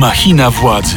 Machina władzy.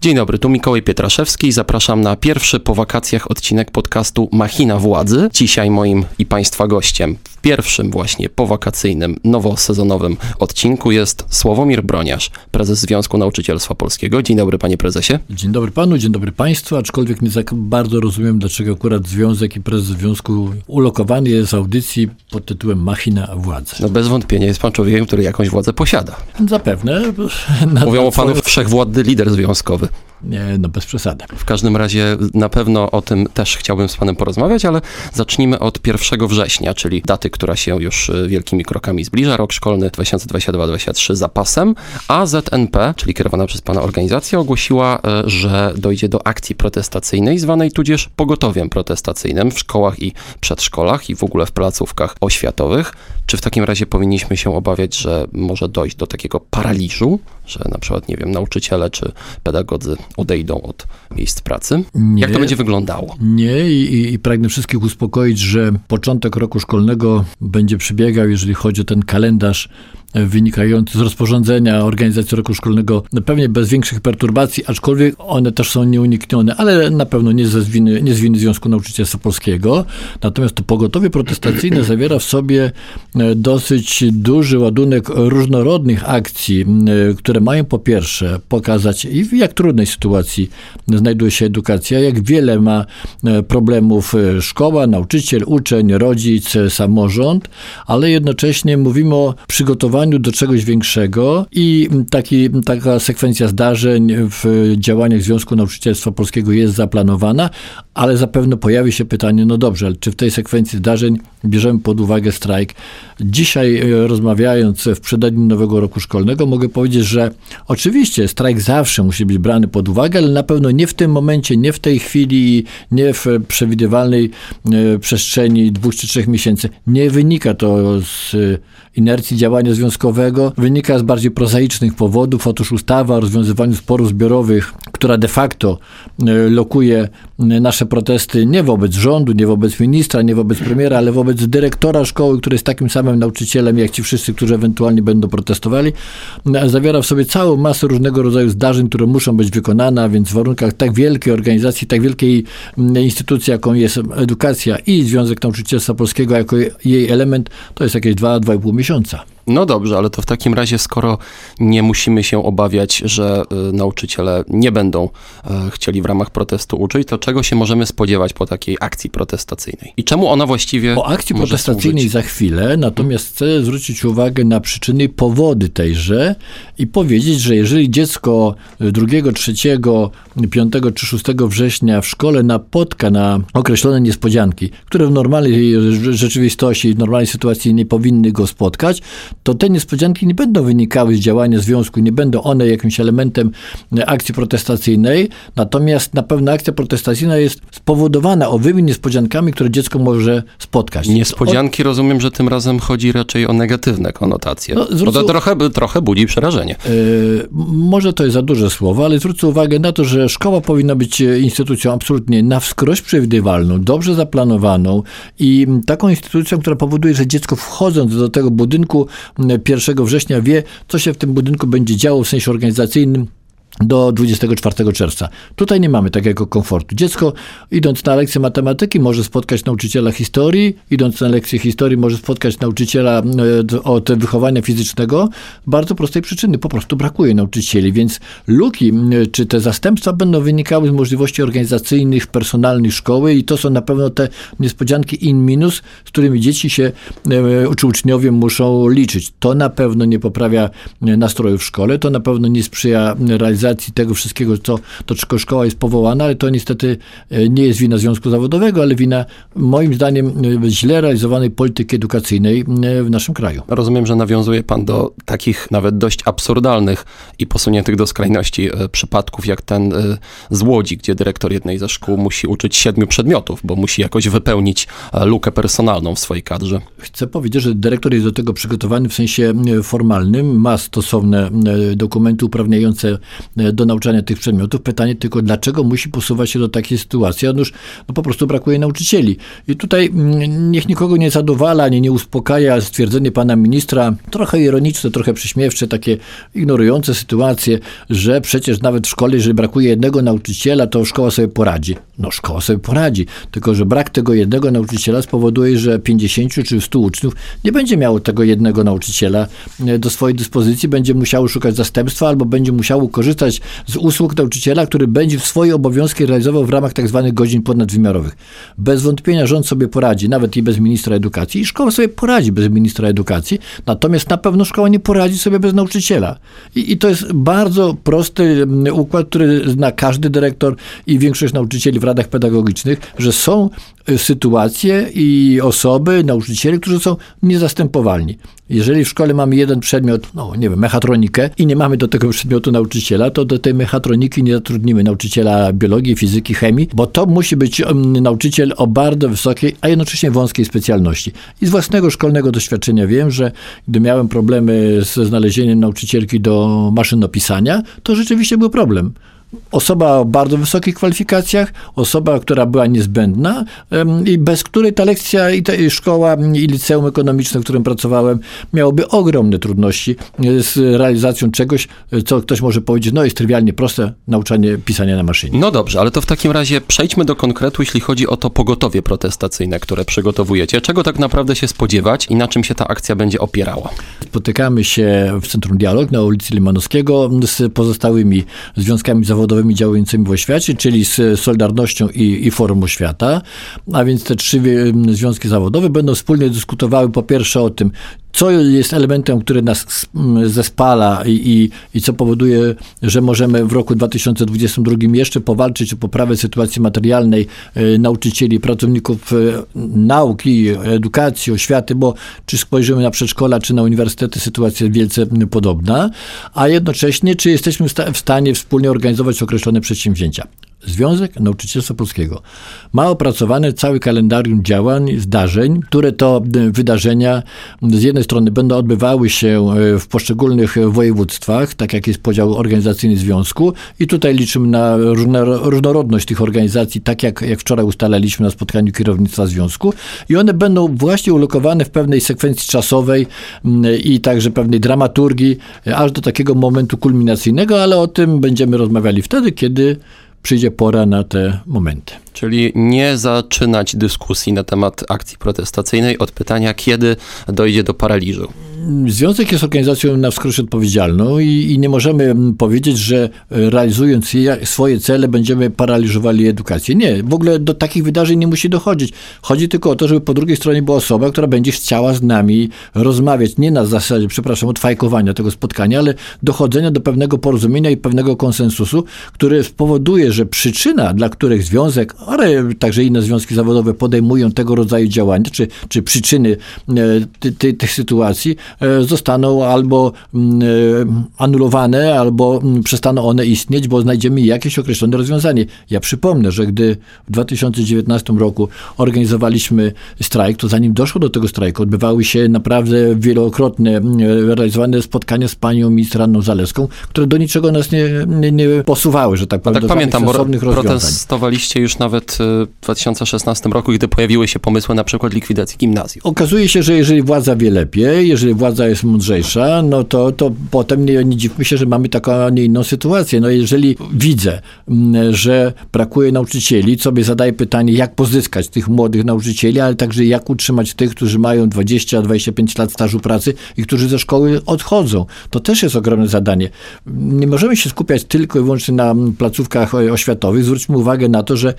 Dzień dobry, tu Mikołaj Pietraszewski. Zapraszam na pierwszy po wakacjach odcinek podcastu Machina Władzy. Dzisiaj moim i Państwa gościem pierwszym właśnie powakacyjnym, nowosezonowym odcinku jest Sławomir Broniarz, prezes Związku Nauczycielstwa Polskiego. Dzień dobry, panie prezesie. Dzień dobry panu, dzień dobry państwu, aczkolwiek nie tak bardzo rozumiem, dlaczego akurat związek i prezes związku ulokowany jest w audycji pod tytułem Machina Władzy. No bez wątpienia jest pan człowiekiem, który jakąś władzę posiada. Zapewne. Mówią o panu wszechwładny lider związkowy. Nie, no bez przesady. W każdym razie na pewno o tym też chciałbym z panem porozmawiać, ale zacznijmy od 1 września, czyli daty, która się już y, wielkimi krokami zbliża, rok szkolny 2022-2023 za pasem, a ZNP, czyli kierowana przez pana organizacja, ogłosiła, y, że dojdzie do akcji protestacyjnej, zwanej tudzież pogotowiem protestacyjnym w szkołach i przedszkolach i w ogóle w placówkach oświatowych. Czy w takim razie powinniśmy się obawiać, że może dojść do takiego paraliżu, że na przykład, nie wiem, nauczyciele czy pedagodzy odejdą od miejsc pracy? Nie. Jak to będzie wyglądało? Nie i, i pragnę wszystkich uspokoić, że początek roku szkolnego będzie przebiegał, jeżeli chodzi o ten kalendarz wynikający z rozporządzenia organizacji roku szkolnego, no pewnie bez większych perturbacji, aczkolwiek one też są nieuniknione, ale na pewno nie, ze winy, nie z winy Związku Nauczycielstwa Polskiego. Natomiast to pogotowie protestacyjne zawiera w sobie e, dosyć duży ładunek różnorodnych akcji, e, które mają po pierwsze pokazać, w jak trudnej sytuacji znajduje się edukacja, jak wiele ma e, problemów szkoła, nauczyciel, uczeń, rodzic, samorząd, ale jednocześnie mówimy o przygotowaniu do czegoś większego i taki, taka sekwencja zdarzeń w działaniach Związku Nauczycielstwa Polskiego jest zaplanowana, ale zapewne pojawi się pytanie, no dobrze, czy w tej sekwencji zdarzeń bierzemy pod uwagę strajk? Dzisiaj e, rozmawiając w przededniu nowego roku szkolnego mogę powiedzieć, że oczywiście strajk zawsze musi być brany pod uwagę, ale na pewno nie w tym momencie, nie w tej chwili nie w przewidywalnej e, przestrzeni dwóch czy trzech miesięcy. Nie wynika to z inercji działania związkowego, wynika z bardziej prozaicznych powodów. Otóż ustawa o rozwiązywaniu sporów zbiorowych, która de facto e, lokuje nasze protesty nie wobec rządu, nie wobec ministra, nie wobec premiera, ale wobec dyrektora szkoły, który jest takim samym nauczycielem jak ci wszyscy, którzy ewentualnie będą protestowali, zawiera w sobie całą masę różnego rodzaju zdarzeń, które muszą być wykonane, a więc w warunkach tak wielkiej organizacji, tak wielkiej instytucji, jaką jest edukacja i Związek Nauczycielstwa Polskiego jako jej element, to jest jakieś 2-2,5 miesiąca. No dobrze, ale to w takim razie, skoro nie musimy się obawiać, że y, nauczyciele nie będą y, chcieli w ramach protestu uczyć, to czego się możemy spodziewać po takiej akcji protestacyjnej? I czemu ona właściwie. O akcji protestacyjnej służyć? za chwilę, natomiast chcę zwrócić uwagę na przyczyny i powody tejże i powiedzieć, że jeżeli dziecko 2, 3, 5 czy 6 września w szkole napotka na określone niespodzianki, które w normalnej rzeczywistości, w normalnej sytuacji nie powinny go spotkać, to te niespodzianki nie będą wynikały z działania związku, nie będą one jakimś elementem akcji protestacyjnej, natomiast na pewno akcja protestacyjna jest spowodowana owymi niespodziankami, które dziecko może spotkać. Niespodzianki o... rozumiem, że tym razem chodzi raczej o negatywne konotacje. No, zwrócę... to trochę, trochę budzi przerażenie. Yy, może to jest za duże słowo, ale zwrócę uwagę na to, że szkoła powinna być instytucją absolutnie na wskroś przewidywalną, dobrze zaplanowaną i taką instytucją, która powoduje, że dziecko wchodząc do tego budynku 1 września wie, co się w tym budynku będzie działo w sensie organizacyjnym do 24 czerwca. Tutaj nie mamy takiego komfortu. Dziecko, idąc na lekcję matematyki, może spotkać nauczyciela historii, idąc na lekcję historii, może spotkać nauczyciela e, od wychowania fizycznego. Bardzo prostej przyczyny, po prostu brakuje nauczycieli, więc luki, czy te zastępstwa będą wynikały z możliwości organizacyjnych, personalnych szkoły i to są na pewno te niespodzianki in minus, z którymi dzieci się, e, czy uczniowie muszą liczyć. To na pewno nie poprawia nastroju w szkole, to na pewno nie sprzyja realizacji realizacji tego wszystkiego, co, do czego szkoła jest powołana, ale to niestety e, nie jest wina Związku Zawodowego, ale wina moim zdaniem e, źle realizowanej polityki edukacyjnej e, w naszym kraju. Rozumiem, że nawiązuje pan do takich nawet dość absurdalnych i posuniętych do skrajności przypadków, jak ten z Łodzi, gdzie dyrektor jednej ze szkół musi uczyć siedmiu przedmiotów, bo musi jakoś wypełnić lukę personalną w swojej kadrze. Chcę powiedzieć, że dyrektor jest do tego przygotowany w sensie formalnym, ma stosowne dokumenty uprawniające do nauczania tych przedmiotów. Pytanie tylko, dlaczego musi posuwać się do takiej sytuacji? Otóż no, po prostu brakuje nauczycieli. I tutaj mm, niech nikogo nie zadowala, nie, nie uspokaja stwierdzenie pana ministra, trochę ironiczne, trochę przyśmiewcze, takie ignorujące sytuację, że przecież nawet w szkole, jeżeli brakuje jednego nauczyciela, to szkoła sobie poradzi. No szkoła sobie poradzi, tylko że brak tego jednego nauczyciela spowoduje, że 50 czy 100 uczniów nie będzie miało tego jednego nauczyciela e, do swojej dyspozycji, będzie musiało szukać zastępstwa albo będzie musiało korzystać z usług nauczyciela, który będzie swoje obowiązki realizował w ramach tak zwanych godzin ponadwymiarowych. Bez wątpienia rząd sobie poradzi, nawet i bez ministra edukacji i szkoła sobie poradzi bez ministra edukacji, natomiast na pewno szkoła nie poradzi sobie bez nauczyciela. I, i to jest bardzo prosty mm, układ, który zna każdy dyrektor i większość nauczycieli w radach pedagogicznych, że są y, sytuacje i osoby, nauczyciele, którzy są niezastępowalni. Jeżeli w szkole mamy jeden przedmiot, no nie wiem, mechatronikę i nie mamy do tego przedmiotu nauczyciela, to do tej mechatroniki nie zatrudnimy nauczyciela biologii, fizyki, chemii, bo to musi być nauczyciel o bardzo wysokiej, a jednocześnie wąskiej specjalności. I z własnego szkolnego doświadczenia wiem, że gdy miałem problemy ze znalezieniem nauczycielki do maszynopisania, to rzeczywiście był problem osoba o bardzo wysokich kwalifikacjach, osoba, która była niezbędna i bez której ta lekcja i, ta, i szkoła i liceum ekonomiczne, w którym pracowałem, miałoby ogromne trudności e, z realizacją czegoś, e, co ktoś może powiedzieć, no jest trywialnie proste nauczanie pisania na maszynie. No dobrze, ale to w takim razie przejdźmy do konkretu, jeśli chodzi o to pogotowie protestacyjne, które przygotowujecie. Czego tak naprawdę się spodziewać i na czym się ta akcja będzie opierała? Spotykamy się w Centrum Dialog na ulicy Limanowskiego z pozostałymi związkami zawodowymi zawodowymi działającymi w oświacie, czyli z Solidarnością i, i Forum Oświata. A więc te trzy związki zawodowe będą wspólnie dyskutowały po pierwsze o tym, co jest elementem, który nas zespala i, i, i, co powoduje, że możemy w roku 2022 jeszcze powalczyć o poprawę sytuacji materialnej e, nauczycieli, pracowników e, nauki, edukacji, oświaty, bo czy spojrzymy na przedszkola, czy na uniwersytety, sytuacja jest wielce podobna, a jednocześnie, czy jesteśmy w stanie wspólnie organizować określone przedsięwzięcia. Związek Nauczycielstwa Polskiego. Ma opracowany cały kalendarium działań, zdarzeń, które to e, wydarzenia z jednej strony będą odbywały się e, w poszczególnych województwach, tak jak jest podział organizacyjny związku i tutaj liczymy na różnorodność tych organizacji, tak jak, jak wczoraj ustalaliśmy na spotkaniu kierownictwa związku. I one będą właśnie ulokowane w pewnej sekwencji czasowej i także pewnej dramaturgii, e, aż do takiego momentu kulminacyjnego, ale o tym będziemy rozmawiali wtedy, kiedy przyjdzie pora na te momenty. Czyli nie zaczynać dyskusji na temat akcji protestacyjnej od pytania, kiedy dojdzie do paraliżu. Związek jest organizacją na wskroś odpowiedzialną i, i, nie możemy powiedzieć, że realizując swoje cele będziemy paraliżowali edukację. Nie, w ogóle do takich wydarzeń nie musi dochodzić. Chodzi tylko o to, żeby po drugiej stronie była osoba, która będzie chciała z nami rozmawiać. Nie na zasadzie, przepraszam, odfajkowania tego spotkania, ale dochodzenia do pewnego porozumienia i pewnego konsensusu, który spowoduje, że przyczyna, dla których związek, ale także inne związki zawodowe podejmują tego rodzaju działania, czy, czy przyczyny e, ty, ty, tych sytuacji, E, zostaną albo mm, e, anulowane, albo mm, przestaną one istnieć, bo znajdziemy jakieś określone rozwiązanie. Ja przypomnę, że gdy w 2019 roku organizowaliśmy strajk, to zanim doszło do tego strajku, odbywały się naprawdę wielokrotne mm, realizowane spotkania z panią minister Anną Zaleską, które do niczego nas nie, nie, nie posuwały, że tak powiem, tak pamiętam, bo protestowaliście już nawet e, w 2016 roku, gdy pojawiły się pomysły na przykład likwidacji gimnazjum. Okazuje się, że jeżeli władza wie lepiej, jeżeli władza jest mądrzejsza, no to, to potem nie, nie dziwmy się, że mamy taką, a nie inną sytuację. No jeżeli widzę, mm, że brakuje nauczycieli, sobie zadaję pytanie, jak pozyskać tych młodych nauczycieli, ale także jak utrzymać tych, którzy mają 20-25 lat stażu pracy i którzy ze szkoły odchodzą. To też jest ogromne zadanie. Nie możemy się skupiać tylko i wyłącznie na placówkach oświatowych. Zwróćmy uwagę na to, że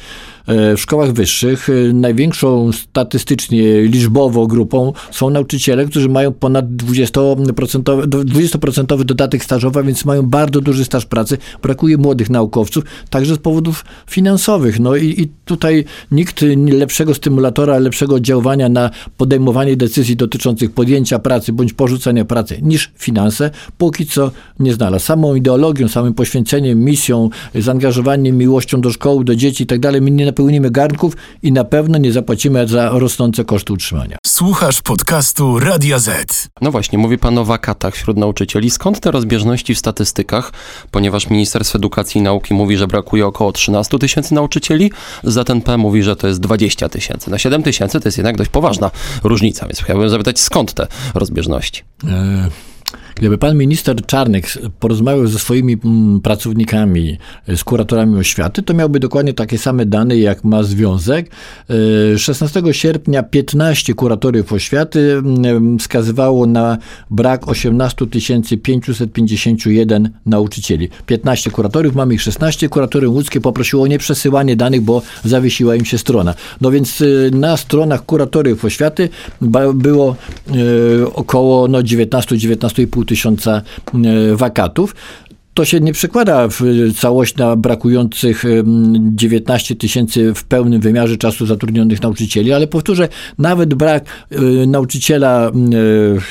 e, w szkołach wyższych e, największą statystycznie, liczbowo grupą są nauczyciele, którzy mają ponad 20%, 20% dodatek stażowy, więc mają bardzo duży staż pracy. Brakuje młodych naukowców, także z powodów finansowych. No i, i tutaj nikt lepszego stymulatora, lepszego oddziaływania na podejmowanie decyzji dotyczących podjęcia pracy bądź porzucenia pracy niż finanse, póki co nie znalazł. Samą ideologią, samym poświęceniem, misją, zaangażowaniem, miłością do szkoły, do dzieci i tak dalej, my nie napełnimy garnków i na pewno nie zapłacimy za rosnące koszty utrzymania. Słuchasz podcastu Radia Z. No właśnie, mówi pan o wakatach wśród nauczycieli. Skąd te rozbieżności w statystykach? Ponieważ Ministerstwo Edukacji i Nauki mówi, że brakuje około 13 tysięcy nauczycieli, za ten P mówi, że to jest 20 tysięcy. Na 7 tysięcy to jest jednak dość poważna różnica, więc chciałbym zapytać, skąd te rozbieżności? E Gdyby pan minister Czarnek porozmawiał ze swoimi mm, pracownikami, z kuratorami oświaty, to miałby dokładnie takie same dane, jak ma związek. 16 e, sierpnia 15 kuratoriów oświaty mm, wskazywało na brak 18 551 nauczycieli. 15 kuratoriów, mamy ich 16. Kuratorium łódzkie poprosiło o nieprzesyłanie danych, bo zawiesiła im się strona. No więc e, na stronach kuratoriów oświaty było e, około no, 19-19,5 tysiąca e, wakatów. To się nie przekłada w całość na brakujących 19 tysięcy w pełnym wymiarze czasu zatrudnionych nauczycieli, ale powtórzę, nawet brak e, nauczyciela e,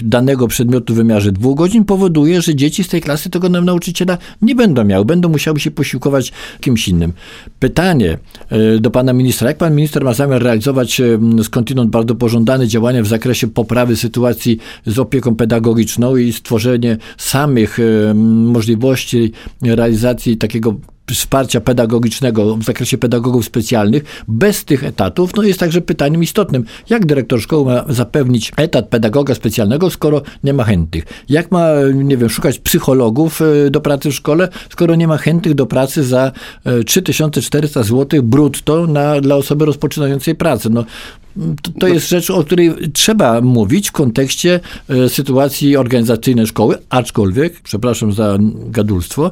danego przedmiotu w wymiarze dwóch godzin powoduje, że dzieci z tej klasy tego nauczyciela nie będą miały, będą musiały się posiłkować kimś innym. Pytanie e, do pana ministra, jak pan minister ma zamiar realizować skądinąd bardzo pożądane działania w zakresie poprawy sytuacji z opieką pedagogiczną i stworzenie samych możliwości realizacji takiego wsparcia pedagogicznego w zakresie pedagogów specjalnych bez tych etatów, no jest także pytaniem istotnym. Jak dyrektor szkoły ma zapewnić etat pedagoga specjalnego, skoro nie ma chętnych? Jak ma, nie wiem, szukać psychologów e, do pracy w szkole, skoro nie ma chętnych do pracy za 3400 e, zł brutto na, dla osoby rozpoczynającej pracę? No, to, to jest rzecz, o której trzeba mówić w kontekście e, sytuacji organizacyjnej szkoły, aczkolwiek, przepraszam za gadulstwo,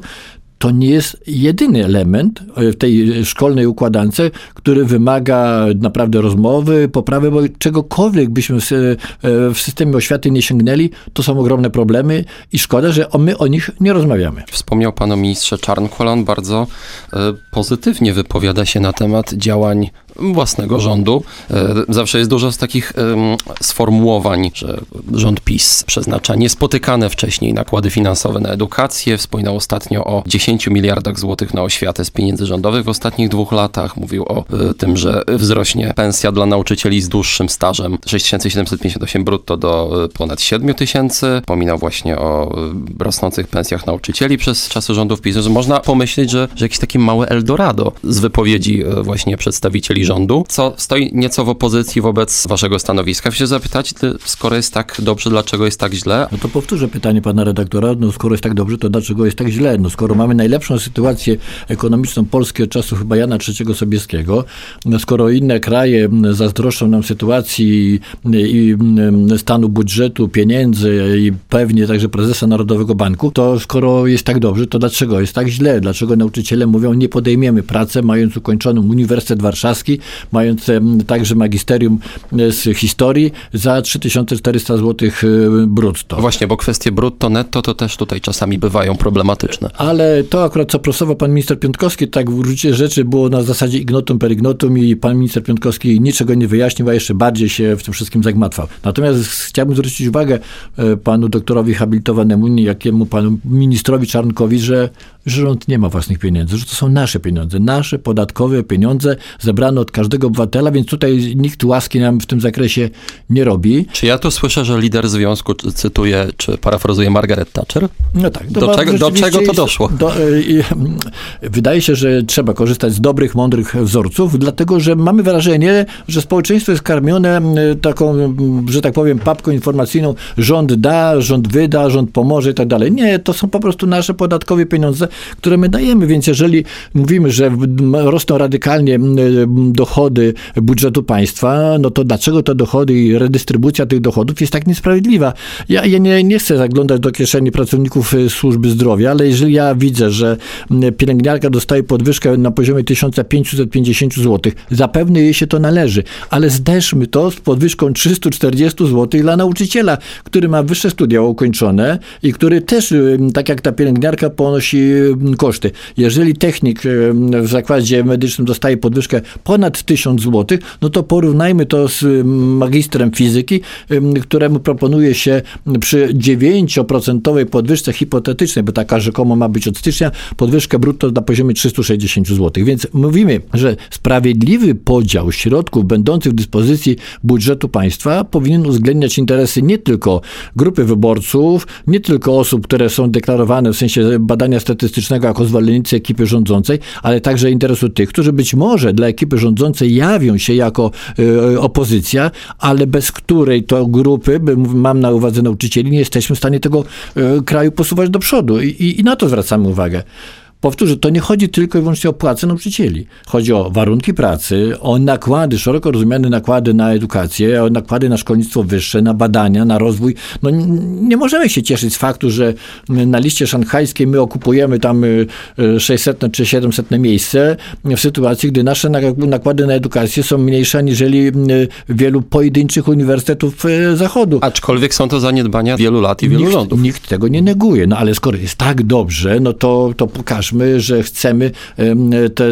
to nie jest jedyny element e, w tej szkolnej układance, który wymaga naprawdę rozmowy, poprawy, bo czegokolwiek byśmy e, w systemie oświaty nie sięgnęli, to są ogromne problemy i szkoda, że my o nich nie rozmawiamy. Wspomniał pan o ministrze Czarnkola, on bardzo pozytywnie wypowiada się na temat działań własnego rządu. E, zawsze jest dużo z takich sformułowań, że rząd PiS przeznacza niespotykane wcześniej nakłady finansowe na edukację. Wspominał ostatnio o 10 miliardach złotych na oświatę z pieniędzy rządowych w ostatnich dwóch latach. Mówił o e, tym, że wzrośnie pensja dla nauczycieli z dłuższym stażem 6758 brutto do e, ponad 7 tysięcy. Pominał właśnie o rosnących pensjach nauczycieli przez czasy rządów PiS, że można pomyśleć, że, że jakiś taki mały Eldorado z wypowiedzi właśnie przedstawicieli rządu, co stoi nieco w opozycji wobec waszego stanowiska. Chcę zapytać, skoro jest tak dobrze, dlaczego jest tak źle? No to powtórzę pytanie pana redaktora, no skoro jest tak dobrze, to dlaczego jest tak źle? No skoro mamy najlepszą sytuację ekonomiczną Polski od czasu chyba Jana III Sobieskiego, no skoro inne kraje zazdroszczą nam sytuacji i stanu budżetu, pieniędzy i pewnie także prezesa Narodowego Banku, to skoro jest tak dobrze, to dlaczego jest tak źle? Dlaczego nauczyciele mówią, nie podejmiemy pracy, mając ukończoną Uniwersytet Warszawski, mając także magisterium e, z historii za 3400 zł e, brutto. Właśnie, bo kwestie brutto, netto to też tutaj czasami bywają problematyczne. Ale to akurat, co prosował pan minister Piątkowski, tak w gruncie rzeczy było na zasadzie ignotum per ignotum i pan minister Piątkowski niczego nie wyjaśnił, a jeszcze bardziej się w tym wszystkim zagmatwał. Natomiast chciałbym zwrócić uwagę e, panu doktorowi habilitowanemu, jakiemu panu ministrowi Czarnkowi, że rząd nie ma własnych pieniędzy, że to są nasze pieniądze, nasze podatkowe pieniądze zebrane od każdego obywatela, więc tutaj nikt łaski nam w tym zakresie nie robi. Czy ja tu słyszę, że lider związku cytuje, czy parafrazuje Margaret Thatcher? No tak. Do, czego, do czego to doszło? Do, e, wydaje się, że trzeba korzystać z dobrych, mądrych wzorców, dlatego że mamy wrażenie, że społeczeństwo jest karmione taką, że tak powiem, papką informacyjną, rząd da, rząd wyda, rząd pomoże i tak dalej. Nie, to są po prostu nasze podatkowe pieniądze, które my dajemy, więc jeżeli mówimy, że rosną radykalnie dochody budżetu państwa, no to dlaczego te dochody i redystrybucja tych dochodów jest tak niesprawiedliwa? Ja, ja nie, nie chcę zaglądać do kieszeni pracowników y, służby zdrowia, ale jeżeli ja widzę, że pielęgniarka dostaje podwyżkę na poziomie 1550 zł, zapewne jej się to należy, ale zderzmy to z podwyżką 340 zł dla nauczyciela, który ma wyższe studia ukończone i który też, y, tak jak ta pielęgniarka, ponosi koszty. Jeżeli technik w zakładzie medycznym dostaje podwyżkę ponad ponad 1000 zł, no to porównajmy to z magistrem fizyki, któremu proponuje się przy 9% podwyżce hipotetycznej, bo taka rzekomo ma być od stycznia, podwyżkę brutto na poziomie 360 zł. Więc mówimy, że sprawiedliwy podział środków będących w dyspozycji budżetu państwa powinien uwzględniać interesy nie tylko grupy wyborców, nie tylko osób, które są deklarowane w sensie badania statystycznego jako zwolennicy ekipy rządzącej, ale także interesu tych, którzy być może dla ekipy rządzącej jawią się jako y, opozycja, ale bez której to grupy, mam na uwadze nauczycieli, nie jesteśmy w stanie tego y, kraju posuwać do przodu. I, i na to zwracamy uwagę. Powtórzę, to nie chodzi tylko i wyłącznie o płacę nauczycieli. Chodzi o warunki pracy, o nakłady, szeroko rozumiane nakłady na edukację, o nakłady na szkolnictwo wyższe, na badania, na rozwój. No, nie możemy się cieszyć z faktu, że na liście szanghajskiej my okupujemy tam 600 y, y, czy 700 miejsce w sytuacji, gdy nasze nakłady na edukację są mniejsze aniżeli y, wielu pojedynczych uniwersytetów Zachodu. Aczkolwiek są to zaniedbania wielu lat i wielu nikt, rządów. Nikt tego nie neguje. No ale skoro jest tak dobrze, no to, to pokażmy pokażmy, że chcemy te,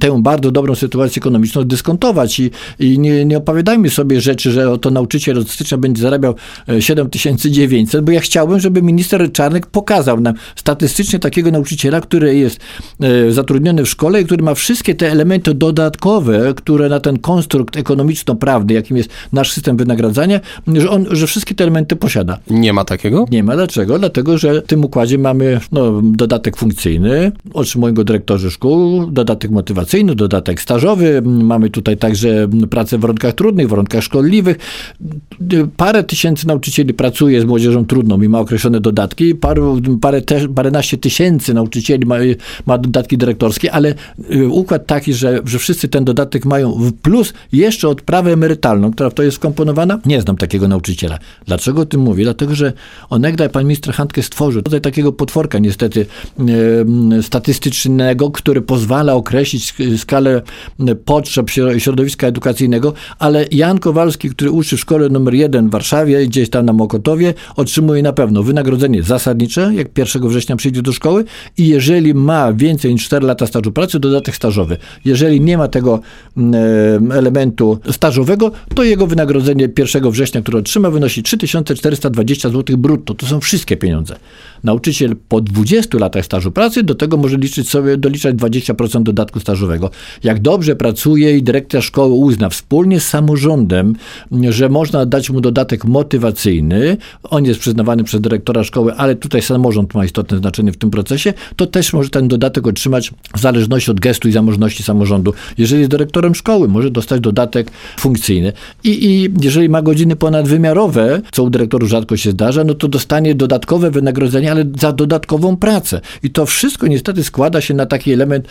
tę bardzo dobrą sytuację ekonomiczną dyskontować i, i nie, nie opowiadajmy sobie rzeczy, że oto nauczyciel od stycznia będzie zarabiał 7900, e, bo ja chciałbym, żeby minister Czarnek pokazał nam statystycznie takiego nauczyciela, który jest e, zatrudniony w szkole i który ma wszystkie te elementy dodatkowe, które na ten konstrukt ekonomiczno-prawny, jakim jest nasz system wynagradzania, że on, że wszystkie te elementy posiada. Nie ma takiego? Nie ma. Dlaczego? Dlatego, że w tym układzie mamy no, dodatek funkcyjny, otrzymują go dyrektorzy szkół, dodatek motywacyjny, dodatek stażowy. Mamy tutaj także pracę w warunkach trudnych, w warunkach szkodliwych. Parę tysięcy nauczycieli pracuje z młodzieżą trudną i ma określone dodatki. Paru, parę te, paręnaście tysięcy nauczycieli ma, ma dodatki dyrektorskie, ale y, układ taki, że, że wszyscy ten dodatek mają plus jeszcze odprawę emerytalną, która w to jest wkomponowana. Nie znam takiego nauczyciela. Dlaczego o tym mówię? Dlatego, że onegdaj pan minister Handke stworzył tutaj takiego potworka niestety yy, statystycznego, który pozwala określić skalę potrzeb środowiska edukacyjnego, ale Jan Kowalski, który uczy w szkole numer jeden w Warszawie, gdzieś tam na Mokotowie, otrzymuje na pewno wynagrodzenie zasadnicze, jak 1 września przyjdzie do szkoły i jeżeli ma więcej niż 4 lata stażu pracy, dodatek stażowy. Jeżeli nie ma tego mm, elementu stażowego, to jego wynagrodzenie 1 września, które otrzyma, wynosi 3420 zł brutto. To są wszystkie pieniądze. Nauczyciel po 20 latach stażu pracy do tego może liczyć sobie, doliczać 20% dodatku stażowego. Jak dobrze pracuje i dyrekcja szkoły uzna wspólnie z samorządem, że można dać mu dodatek motywacyjny, on jest przyznawany przez dyrektora szkoły, ale tutaj samorząd ma istotne znaczenie w tym procesie, to też może ten dodatek otrzymać w zależności od gestu i zamożności samorządu. Jeżeli jest dyrektorem szkoły, może dostać dodatek funkcyjny. I, i jeżeli ma godziny ponadwymiarowe, co u dyrektorów rzadko się zdarza, no to dostanie dodatkowe wynagrodzenie, ale za dodatkową pracę. I to wszystko niestety składa się na taki element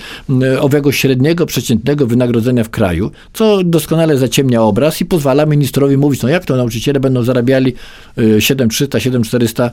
owego średniego, przeciętnego wynagrodzenia w kraju, co doskonale zaciemnia obraz i pozwala ministrowi mówić, no jak to nauczyciele będą zarabiali 7300, y, 7400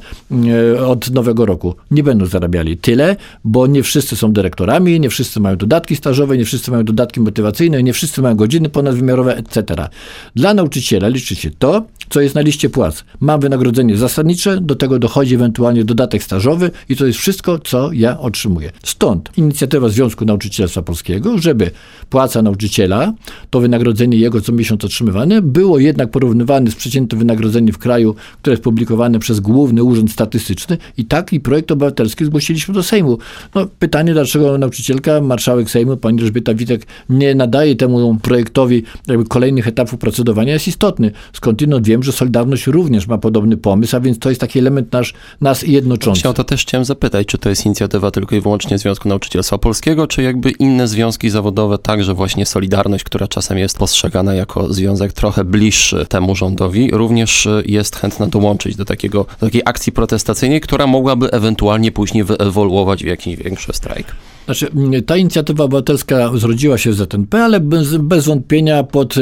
y, od nowego roku. Nie będą zarabiali tyle, bo nie wszyscy są dyrektorami, nie wszyscy mają dodatki stażowe, nie wszyscy mają dodatki motywacyjne, nie wszyscy mają godziny ponadwymiarowe, etc. Dla nauczyciela liczy się to, co jest na liście płac. Mam wynagrodzenie zasadnicze, do tego dochodzi ewentualnie dodatek stażowy i to jest wszystko, co ja otrzymuję. Stąd inicjatywa Związku Nauczycielstwa Polskiego, żeby płaca nauczyciela, to wynagrodzenie jego co miesiąc otrzymywane, było jednak porównywane z przeciętnym wynagrodzeniem w kraju, które jest publikowane przez Główny Urząd Statystyczny i taki projekt obywatelski zgłosiliśmy do Sejmu. No, pytanie, dlaczego nauczycielka, marszałek Sejmu, pani Elżbieta Witek nie nadaje temu projektowi kolejnych etapów procedowania jest istotny. Skądinąd wiem, że Solidarność również ma podobny pomysł, a więc to jest taki element nasz, nas jednoczący. O to też chciałem zapytać, czy to jest inicjatywa tylko i wyłącznie Związku Nauczycielstwa Polskiego, czy jakby inne związki zawodowe, także właśnie Solidarność, która czasem jest postrzegana jako związek trochę bliższy temu rządowi, również jest chętna dołączyć do, takiego, do takiej akcji protestacyjnej, która mogłaby ewentualnie później wyewoluować w jakiś większy strajk. Znaczy, ta inicjatywa obywatelska zrodziła się w ZNP, ale bez, bez wątpienia pod,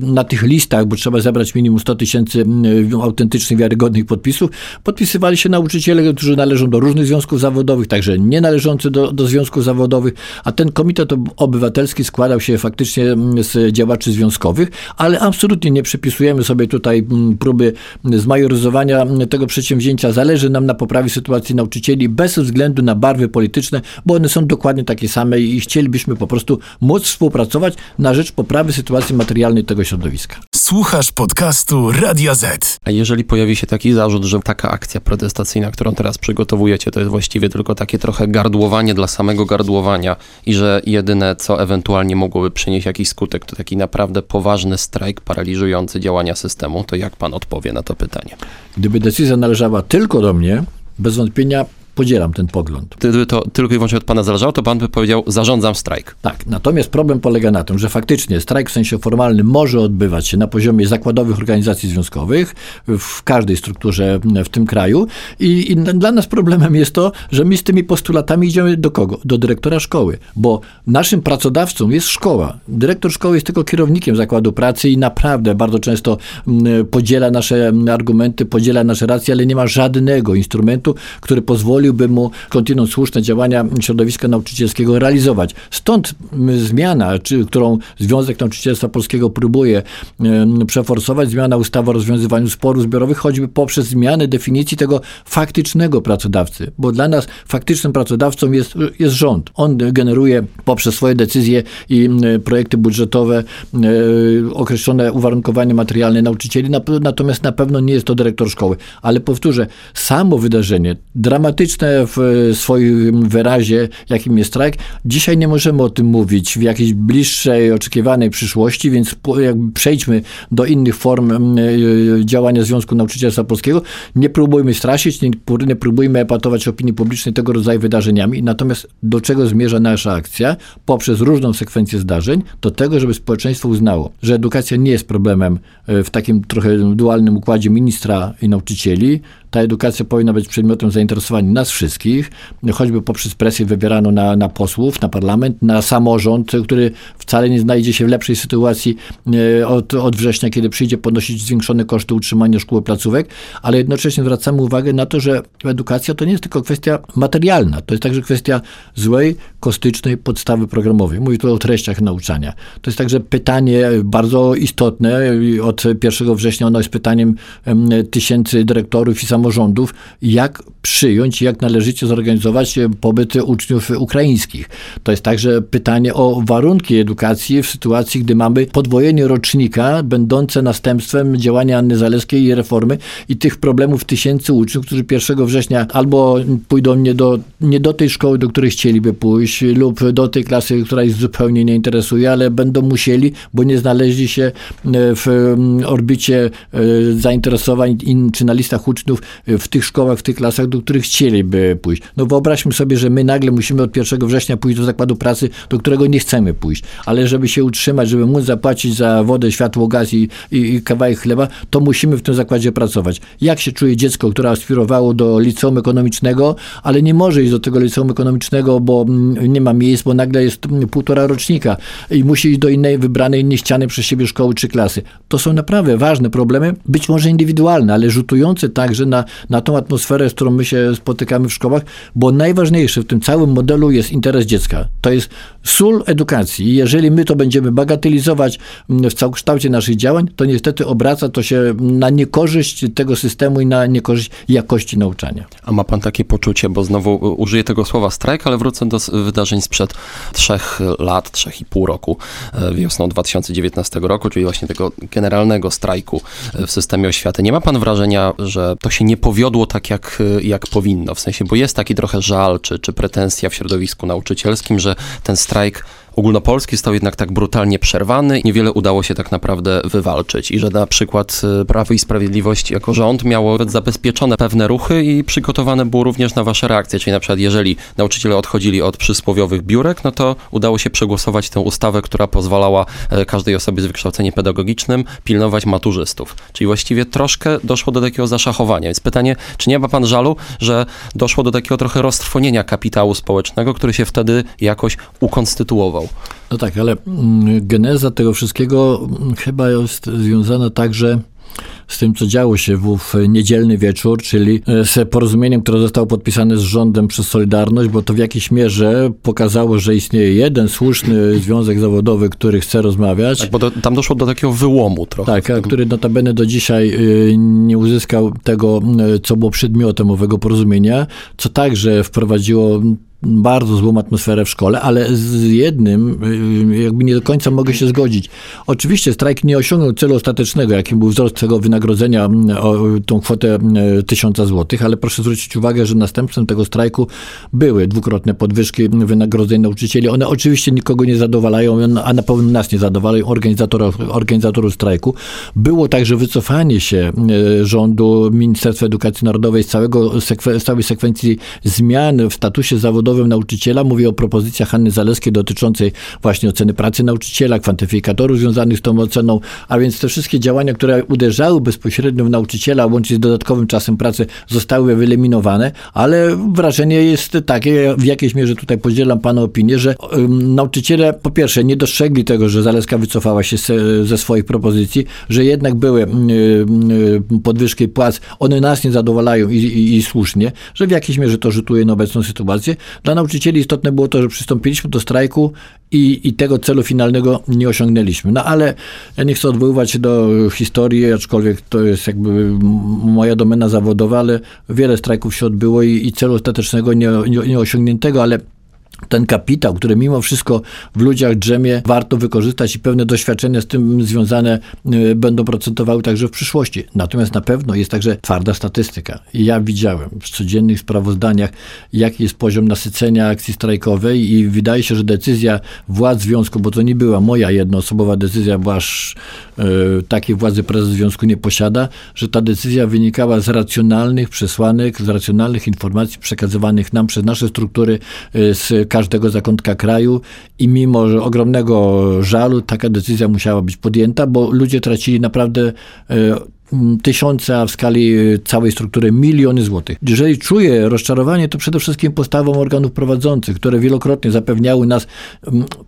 na tych listach, bo trzeba zebrać minimum 100 tysięcy autentycznych, wiarygodnych podpisów, podpisywali się nauczyciele, którzy należą do różnych związków zawodowych, także nie należący do, do związków zawodowych, a ten komitet obywatelski składał się faktycznie z działaczy związkowych, ale absolutnie nie przypisujemy sobie tutaj próby zmajoryzowania tego przedsięwzięcia. Zależy nam na poprawie sytuacji nauczycieli bez względu na barwy polityczne, bo one są są dokładnie takie same i chcielibyśmy po prostu móc współpracować na rzecz poprawy sytuacji materialnej tego środowiska. Słuchasz podcastu Radio Z. A jeżeli pojawi się taki zarzut, że taka akcja protestacyjna, którą teraz przygotowujecie, to jest właściwie tylko takie trochę gardłowanie dla samego gardłowania i że jedyne, co ewentualnie mogłoby przynieść jakiś skutek, to taki naprawdę poważny strajk paraliżujący działania systemu, to jak pan odpowie na to pytanie? Gdyby decyzja należała tylko do mnie, bez wątpienia Podzielam ten pogląd. Gdyby to tylko i wyłącznie od pana zależało, to pan by powiedział, zarządzam strajk. Tak, natomiast problem polega na tym, że faktycznie strajk w sensie formalnym może odbywać się na poziomie zakładowych organizacji związkowych w każdej strukturze w tym kraju i, i dla nas problemem jest to, że my z tymi postulatami idziemy do kogo? Do dyrektora szkoły, bo naszym pracodawcą jest szkoła. Dyrektor szkoły jest tylko kierownikiem zakładu pracy i naprawdę bardzo często podziela nasze argumenty, podziela nasze racje, ale nie ma żadnego instrumentu, który pozwoli pozwoliłby mu kontynuując słuszne działania środowiska nauczycielskiego realizować. Stąd zmiana, czy, którą Związek Nauczycielstwa Polskiego próbuje przeforsować, zmiana ustawy o rozwiązywaniu sporów zbiorowych, choćby poprzez zmianę definicji tego faktycznego pracodawcy, bo dla nas faktycznym pracodawcą jest, jest rząd. On generuje poprzez swoje decyzje i projekty budżetowe określone uwarunkowania materialne nauczycieli, natomiast na pewno nie jest to dyrektor szkoły. Ale powtórzę, samo wydarzenie dramatyczne w swoim wyrazie, jakim jest strajk. Dzisiaj nie możemy o tym mówić w jakiejś bliższej, oczekiwanej przyszłości, więc przejdźmy do innych form e, działania Związku Nauczycielstwa Polskiego. Nie próbujmy straszyć, nie, nie próbujmy epatować opinii publicznej tego rodzaju wydarzeniami. Natomiast do czego zmierza nasza akcja? Poprzez różną sekwencję zdarzeń, do tego, żeby społeczeństwo uznało, że edukacja nie jest problemem e, w takim trochę dualnym układzie ministra i nauczycieli, ta edukacja powinna być przedmiotem zainteresowania nas wszystkich, choćby poprzez presję wybierano na, na posłów, na parlament, na samorząd, który wcale nie znajdzie się w lepszej sytuacji e, od, od września, kiedy przyjdzie podnosić zwiększone koszty utrzymania szkół placówek, ale jednocześnie zwracamy uwagę na to, że edukacja to nie jest tylko kwestia materialna, to jest także kwestia złej, kostycznej podstawy programowej. Mówię tu o treściach nauczania. To jest także pytanie bardzo istotne. Od 1 września ono jest pytaniem tysięcy dyrektorów i samorządów, samorządów, jak przyjąć, jak należycie zorganizować pobyt uczniów ukraińskich. To jest także pytanie o warunki edukacji w sytuacji, gdy mamy podwojenie rocznika, będące następstwem działania Anny Zaleskiej i reformy i tych problemów tysięcy uczniów, którzy 1 września albo pójdą nie do, nie do tej szkoły, do której chcieliby pójść, lub do tej klasy, która ich zupełnie nie interesuje, ale będą musieli, bo nie znaleźli się e, w mm, orbicie e, zainteresowań czy na listach uczniów w tych szkołach, w tych klasach, do których chcieliby pójść. No wyobraźmy sobie, że my nagle musimy od 1 września pójść do zakładu pracy, do którego nie chcemy pójść, ale żeby się utrzymać, żeby móc zapłacić za wodę, światło, gaz i, i, i kawałek chleba, to musimy w tym zakładzie pracować. Jak się czuje dziecko, które aspirowało do liceum ekonomicznego, ale nie może iść do tego liceum ekonomicznego, bo nie ma miejsc, bo nagle jest półtora rocznika i musi iść do innej, wybranej, niechcianej przez siebie szkoły czy klasy. To są naprawdę ważne problemy, być może indywidualne, ale rzutujące także na na, tą atmosferę, z którą my się spotykamy w szkołach, bo najważniejsze w tym całym modelu jest interes dziecka. To jest sól edukacji. Jeżeli my to będziemy bagatelizować mm, w całokształcie naszych działań, to niestety obraca to się na niekorzyść tego systemu i na niekorzyść jakości nauczania. A ma pan takie poczucie, bo znowu użyję tego słowa strajk, ale wrócę do wydarzeń sprzed trzech lat, trzech i pół roku, e, wiosną 2019 roku, czyli właśnie tego generalnego strajku e, w systemie oświaty. Nie ma pan wrażenia, że to się nie powiodło tak, jak, jak powinno. W sensie, bo jest taki trochę żal czy, czy pretensja w środowisku nauczycielskim, że ten strajk ogólnopolski został jednak tak brutalnie przerwany niewiele udało się tak naprawdę wywalczyć. I że na przykład y, Prawo i Sprawiedliwość jako rząd miało zabezpieczone pewne ruchy i przygotowane było również na wasze reakcje. Czyli na przykład jeżeli nauczyciele odchodzili od przysłowiowych biurek, no to udało się przegłosować tę ustawę, która pozwalała e, każdej osobie z wykształceniem pedagogicznym pilnować maturzystów. Czyli właściwie troszkę doszło do takiego zaszachowania. Więc pytanie, czy nie ma pan żalu, że doszło do takiego trochę roztrwonienia kapitału społecznego, który się wtedy jakoś ukonstytuował? No tak, ale mm, geneza tego wszystkiego mm, chyba jest związana także z tym, co działo się w niedzielny wieczór, czyli e, z porozumieniem, które zostało podpisane z rządem przez Solidarność, bo to w jakiejś mierze pokazało, że istnieje jeden słuszny związek zawodowy, który chce rozmawiać. Tak, bo do, tam doszło do takiego wyłomu trochę. Tak, a który notabene do dzisiaj e, nie uzyskał tego, e, co było przedmiotem owego porozumienia, co także wprowadziło bardzo złą atmosferę w szkole, ale z jednym jakby nie do końca mogę się zgodzić. Oczywiście strajk nie osiągnął celu ostatecznego, jakim był wzrost tego wynagrodzenia o tą kwotę tysiąca złotych, ale proszę zwrócić uwagę, że następstwem tego strajku były dwukrotne podwyżki wynagrodzeń nauczycieli. One oczywiście nikogo nie zadowalają, a na pewno nas nie zadowalają, organizatorów, organizatorów strajku. Było także wycofanie się rządu Ministerstwa Edukacji Narodowej z, całego, z całej sekwencji zmian w statusie zawodowym nauczyciela. Mówię o propozycjach Hanny Zaleskiej dotyczącej właśnie oceny pracy nauczyciela, kwantyfikatorów związanych z tą oceną, a więc te wszystkie działania, które uderzały bezpośrednio w nauczyciela, łącznie z dodatkowym czasem pracy, zostały wyeliminowane, ale wrażenie jest takie, w jakiejś mierze tutaj podzielam Pana opinię, że nauczyciele po pierwsze nie dostrzegli tego, że Zaleska wycofała się ze, swoich propozycji, że jednak były y, podwyżki płac, one nas nie zadowalają i, i, i słusznie, że w jakiejś mierze to rzutuje na obecną sytuację. Dla nauczycieli istotne było to, że przystąpiliśmy do strajku i, i tego celu finalnego nie osiągnęliśmy. No ale ja nie chcę odwoływać się do historii, aczkolwiek to jest jakby moja domena zawodowa, ale wiele strajków się odbyło i, i celu ostatecznego nie, nie, nie osiągniętego, ale ten kapitał, który mimo wszystko w ludziach drzemie, warto wykorzystać i pewne doświadczenia z tym związane y, będą procentowały także w przyszłości. Natomiast na pewno jest także twarda statystyka. Ja widziałem w codziennych sprawozdaniach, jaki jest poziom nasycenia akcji strajkowej i wydaje się, że decyzja władz związku, bo to nie była moja jednoosobowa decyzja, y, takiej władzy prezes związku nie posiada, że ta decyzja wynikała z racjonalnych przesłanek, z racjonalnych informacji przekazywanych nam przez nasze struktury y, z każdego zakątka kraju. I mimo ogromnego żalu taka decyzja musiała być podjęta, bo ludzie tracili naprawdę tysiące, a w skali e, całej struktury miliony złotych. Jeżeli czuję rozczarowanie, to przede wszystkim postawą organów prowadzących, które wielokrotnie zapewniały nas,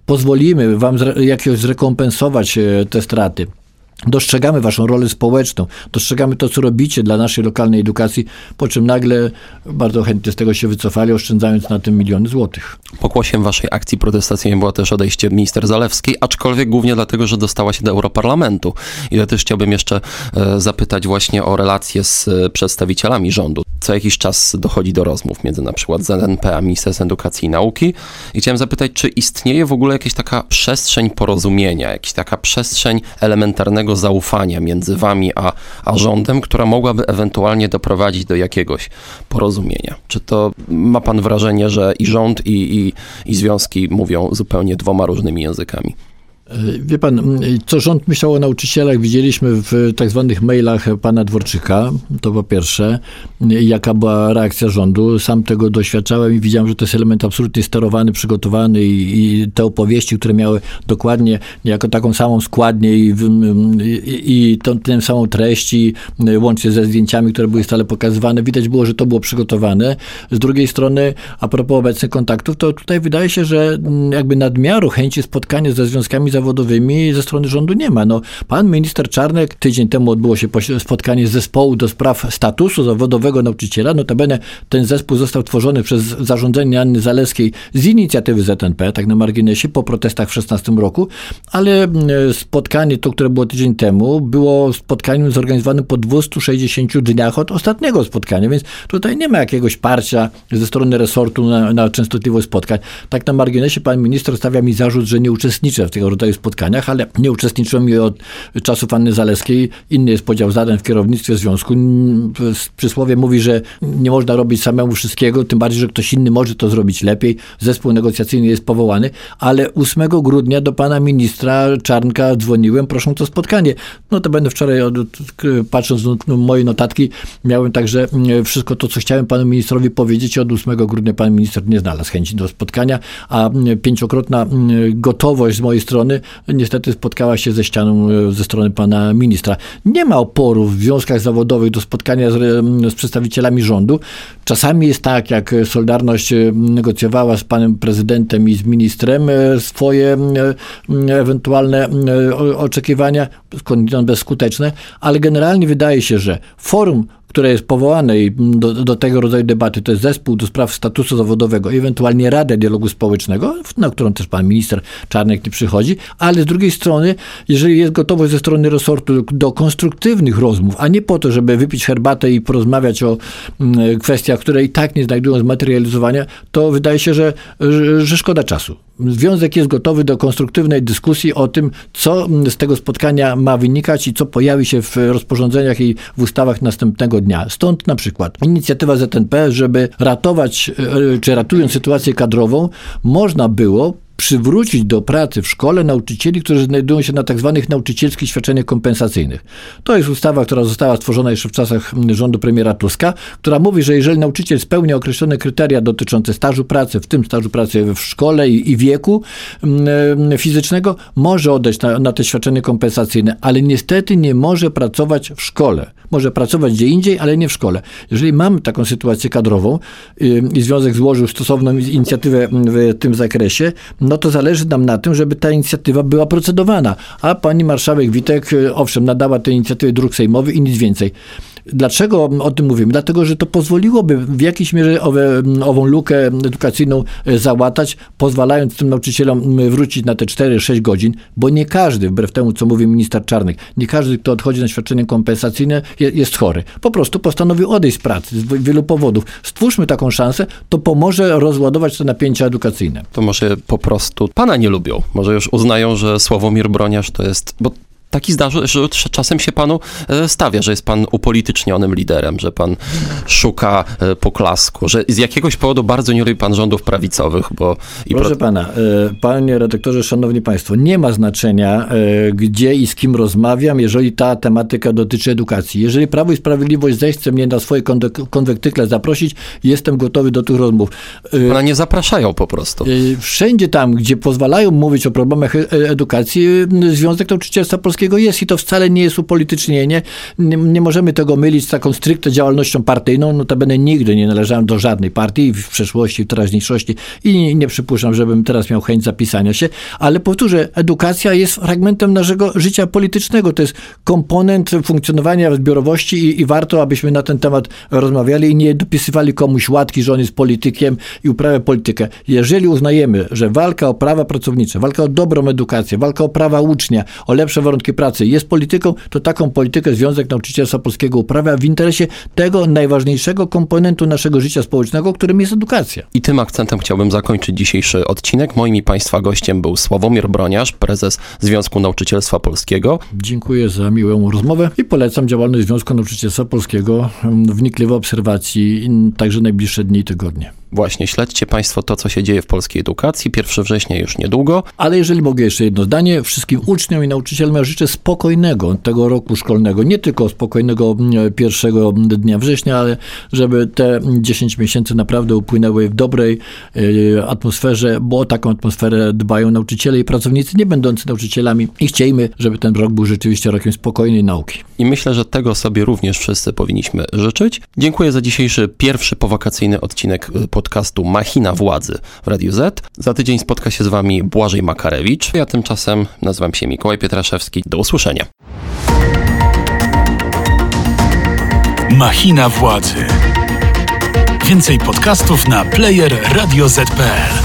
pozwolimy wam jakieś zrekompensować e, te straty. Dostrzegamy waszą rolę społeczną, dostrzegamy to, co robicie dla naszej lokalnej edukacji, po czym nagle bardzo chętnie z tego się wycofali, oszczędzając na tym miliony złotych. Pokłosiem waszej akcji protestacyjnej było też odejście minister Zalewskiej, aczkolwiek głównie dlatego, że dostała się do Europarlamentu. I ja też chciałbym jeszcze e, zapytać właśnie o relacje z e, przedstawicielami rządu. Co jakiś czas dochodzi do rozmów między na przykład ZNP a Ministerstwem Edukacji i Nauki. I chciałem zapytać, czy istnieje w ogóle jakaś taka przestrzeń porozumienia, jakaś taka przestrzeń elementarnego zaufania między wami a, a rządem, która mogłaby ewentualnie doprowadzić do jakiegoś porozumienia? Czy to ma pan wrażenie, że i rząd, i, i, i związki mówią zupełnie dwoma różnymi językami? E, wie pan, co rząd myślał o nauczycielach, widzieliśmy w tak zwanych mailach pana Dworczyka, to po pierwsze, jaka była reakcja rządu. Sam tego doświadczałem i widziałem, że to jest element absolutnie sterowany, przygotowany i, i te opowieści, które miały dokładnie jako taką samą składnię i, i, i tą, tę samą treść, i łącznie ze zdjęciami, które były stale pokazywane, widać było, że to było przygotowane. Z drugiej strony, a propos obecnych kontaktów, to tutaj wydaje się, że jakby nadmiaru chęci spotkania ze związkami zawodowymi ze strony rządu nie ma. No, pan minister Czarnek, tydzień temu odbyło się spotkanie zespołu do spraw statusu zawodowego nauczyciela. Notabene ten zespół został tworzony przez zarządzenie Anny Zaleskiej z inicjatywy ZNP, tak na marginesie, po protestach w 16 roku, ale spotkanie to, które było tydzień temu, było spotkaniem zorganizowanym po 260 dniach od ostatniego spotkania, więc tutaj nie ma jakiegoś parcia ze strony resortu na, na częstotliwość spotkań. Tak na marginesie pan minister stawia mi zarzut, że nie uczestniczę w tego rodzaju rodzaju spotkaniach, ale nie uczestniczyłem i od czasów Anny Zaleskiej. Inny jest podział zadań w kierownictwie związku. Przysłowie mówi, że nie można robić samemu wszystkiego, tym bardziej, że ktoś inny może to zrobić lepiej. Zespół negocjacyjny jest powołany, ale 8 grudnia do pana ministra Czarnka dzwoniłem, proszę to spotkanie. No to będę wczoraj, patrząc na moje notatki, miałem także wszystko to, co chciałem panu ministrowi powiedzieć. Od 8 grudnia pan minister nie znalazł chęci do spotkania, a pięciokrotna gotowość z mojej strony niestety spotkała się ze ścianą e, ze strony pana ministra. Nie ma oporu w związkach zawodowych do spotkania z, z przedstawicielami rządu. Czasami jest tak, jak Solidarność e, negocjowała z panem prezydentem i z ministrem e, swoje ewentualne oczekiwania, skądinąd bezskuteczne, ale generalnie wydaje się, że forum które jest powołane do, do tego rodzaju debaty, to jest zespół do spraw statusu zawodowego, ewentualnie Radę Dialogu Społecznego, na którą też pan minister Czarnek nie przychodzi, ale z drugiej strony, jeżeli jest gotowość ze strony resortu do konstruktywnych rozmów, a nie po to, żeby wypić herbatę i porozmawiać o mm, kwestiach, które i tak nie znajdują zmaterializowania, to wydaje się, że, że szkoda czasu. Związek jest gotowy do konstruktywnej dyskusji o tym, co z tego spotkania ma wynikać i co pojawi się w rozporządzeniach i w ustawach następnego dnia. Stąd na przykład inicjatywa ZNP, żeby ratować, e, czy ratując sytuację kadrową, można było przywrócić do pracy w szkole nauczycieli, którzy znajdują się na tak zwanych nauczycielskich świadczeniach kompensacyjnych. To jest ustawa, która została stworzona jeszcze w czasach rządu premiera Tuska, która mówi, że jeżeli nauczyciel spełnia określone kryteria dotyczące stażu pracy, w tym stażu pracy w szkole i, i wieku mm, fizycznego, może odejść na, na te świadczenie kompensacyjne, ale niestety nie może pracować w szkole. Może pracować gdzie indziej, ale nie w szkole. Jeżeli mamy taką sytuację kadrową yy, i Związek złożył stosowną inicjatywę w tym zakresie, no to zależy nam na tym, żeby ta inicjatywa była procedowana. A pani marszałek Witek, y, owszem, nadała tej inicjatywie druk sejmowy i nic więcej. Dlaczego o tym mówimy? Dlatego, że to pozwoliłoby w jakiejś mierze owe, ową lukę edukacyjną e, załatać, pozwalając tym nauczycielom wrócić na te 4-6 godzin, bo nie każdy, wbrew temu, co mówi minister Czarnek, nie każdy, kto odchodzi na świadczenie kompensacyjne, jest chory. Po prostu postanowił odejść z pracy z wielu powodów. Stwórzmy taką szansę, to pomoże rozładować te napięcia edukacyjne. To może po prostu pana nie lubią. Może już uznają, że Sławomir Broniarz to jest, bo taki zdarzy, że czasem się panu e, stawia, że jest pan upolitycznionym liderem, że pan szuka e, poklasku, że z jakiegoś powodu bardzo nie lubi pan rządów prawicowych, bo... Proszę pro... pana, e, panie redaktorze, szanowni państwo, nie ma znaczenia, gdzie i z kim rozmawiam, jeżeli ta tematyka dotyczy edukacji. Jeżeli Prawo i Sprawiedliwość zechce mnie na swoje konwektykle zaprosić, jestem gotowy do tych rozmów. Pana nie zapraszają po prostu. Wszędzie tam, gdzie pozwalają mówić o problemach edukacji, Związek Nauczycielstwa Polskiego jest i to wcale nie jest upolitycznienie. Nie, nie możemy tego mylić z taką stricte działalnością partyjną. Notabene nigdy nie należałem do żadnej partii w przeszłości, w teraźniejszości i nie, nie przypuszczam, żebym teraz miał chęć zapisania się, ale powtórzę, edukacja jest fragmentem naszego życia politycznego. To jest komponent funkcjonowania zbiorowości i, i warto, abyśmy na ten temat rozmawiali i nie dopisywali komuś łatki, że on jest politykiem i uprawia politykę. Jeżeli uznajemy, że walka o prawa pracownicze, walka o dobrą edukację, walka o prawa ucznia, o lepsze warunki pracy jest polityką, to taką politykę Związek Nauczycielstwa Polskiego uprawia w interesie tego najważniejszego komponentu naszego życia społecznego, którym jest edukacja. I tym akcentem chciałbym zakończyć dzisiejszy odcinek. Moim i Państwa gościem był Sławomir Broniarz, prezes Związku Nauczycielstwa Polskiego. Dziękuję za miłą rozmowę i polecam działalność Związku Nauczycielstwa Polskiego, wnikliwe obserwacji także najbliższe dni i tygodnie. Właśnie, śledźcie Państwo to, co się dzieje w polskiej edukacji. 1 września już niedługo. Ale jeżeli mogę jeszcze jedno zdanie, wszystkim uczniom i nauczycielom życzę spokojnego tego roku szkolnego. Nie tylko spokojnego mm, pierwszego dnia września, ale żeby te 10 miesięcy naprawdę upłynęły w dobrej e, atmosferze, bo o taką atmosferę dbają nauczyciele i pracownicy nie będący nauczycielami. I chciejmy, żeby ten rok był rzeczywiście rokiem spokojnej nauki. I myślę, że tego sobie również wszyscy powinniśmy życzyć. Dziękuję za dzisiejszy pierwszy powakacyjny odcinek pod podcastu Machina Władzy w Radiu Z. Za tydzień spotka się z Wami Błażej Makarewicz. Ja tymczasem nazywam się Mikołaj Pietraszewski. Do usłyszenia. Machina Władzy. Więcej podcastów na player radioz.pl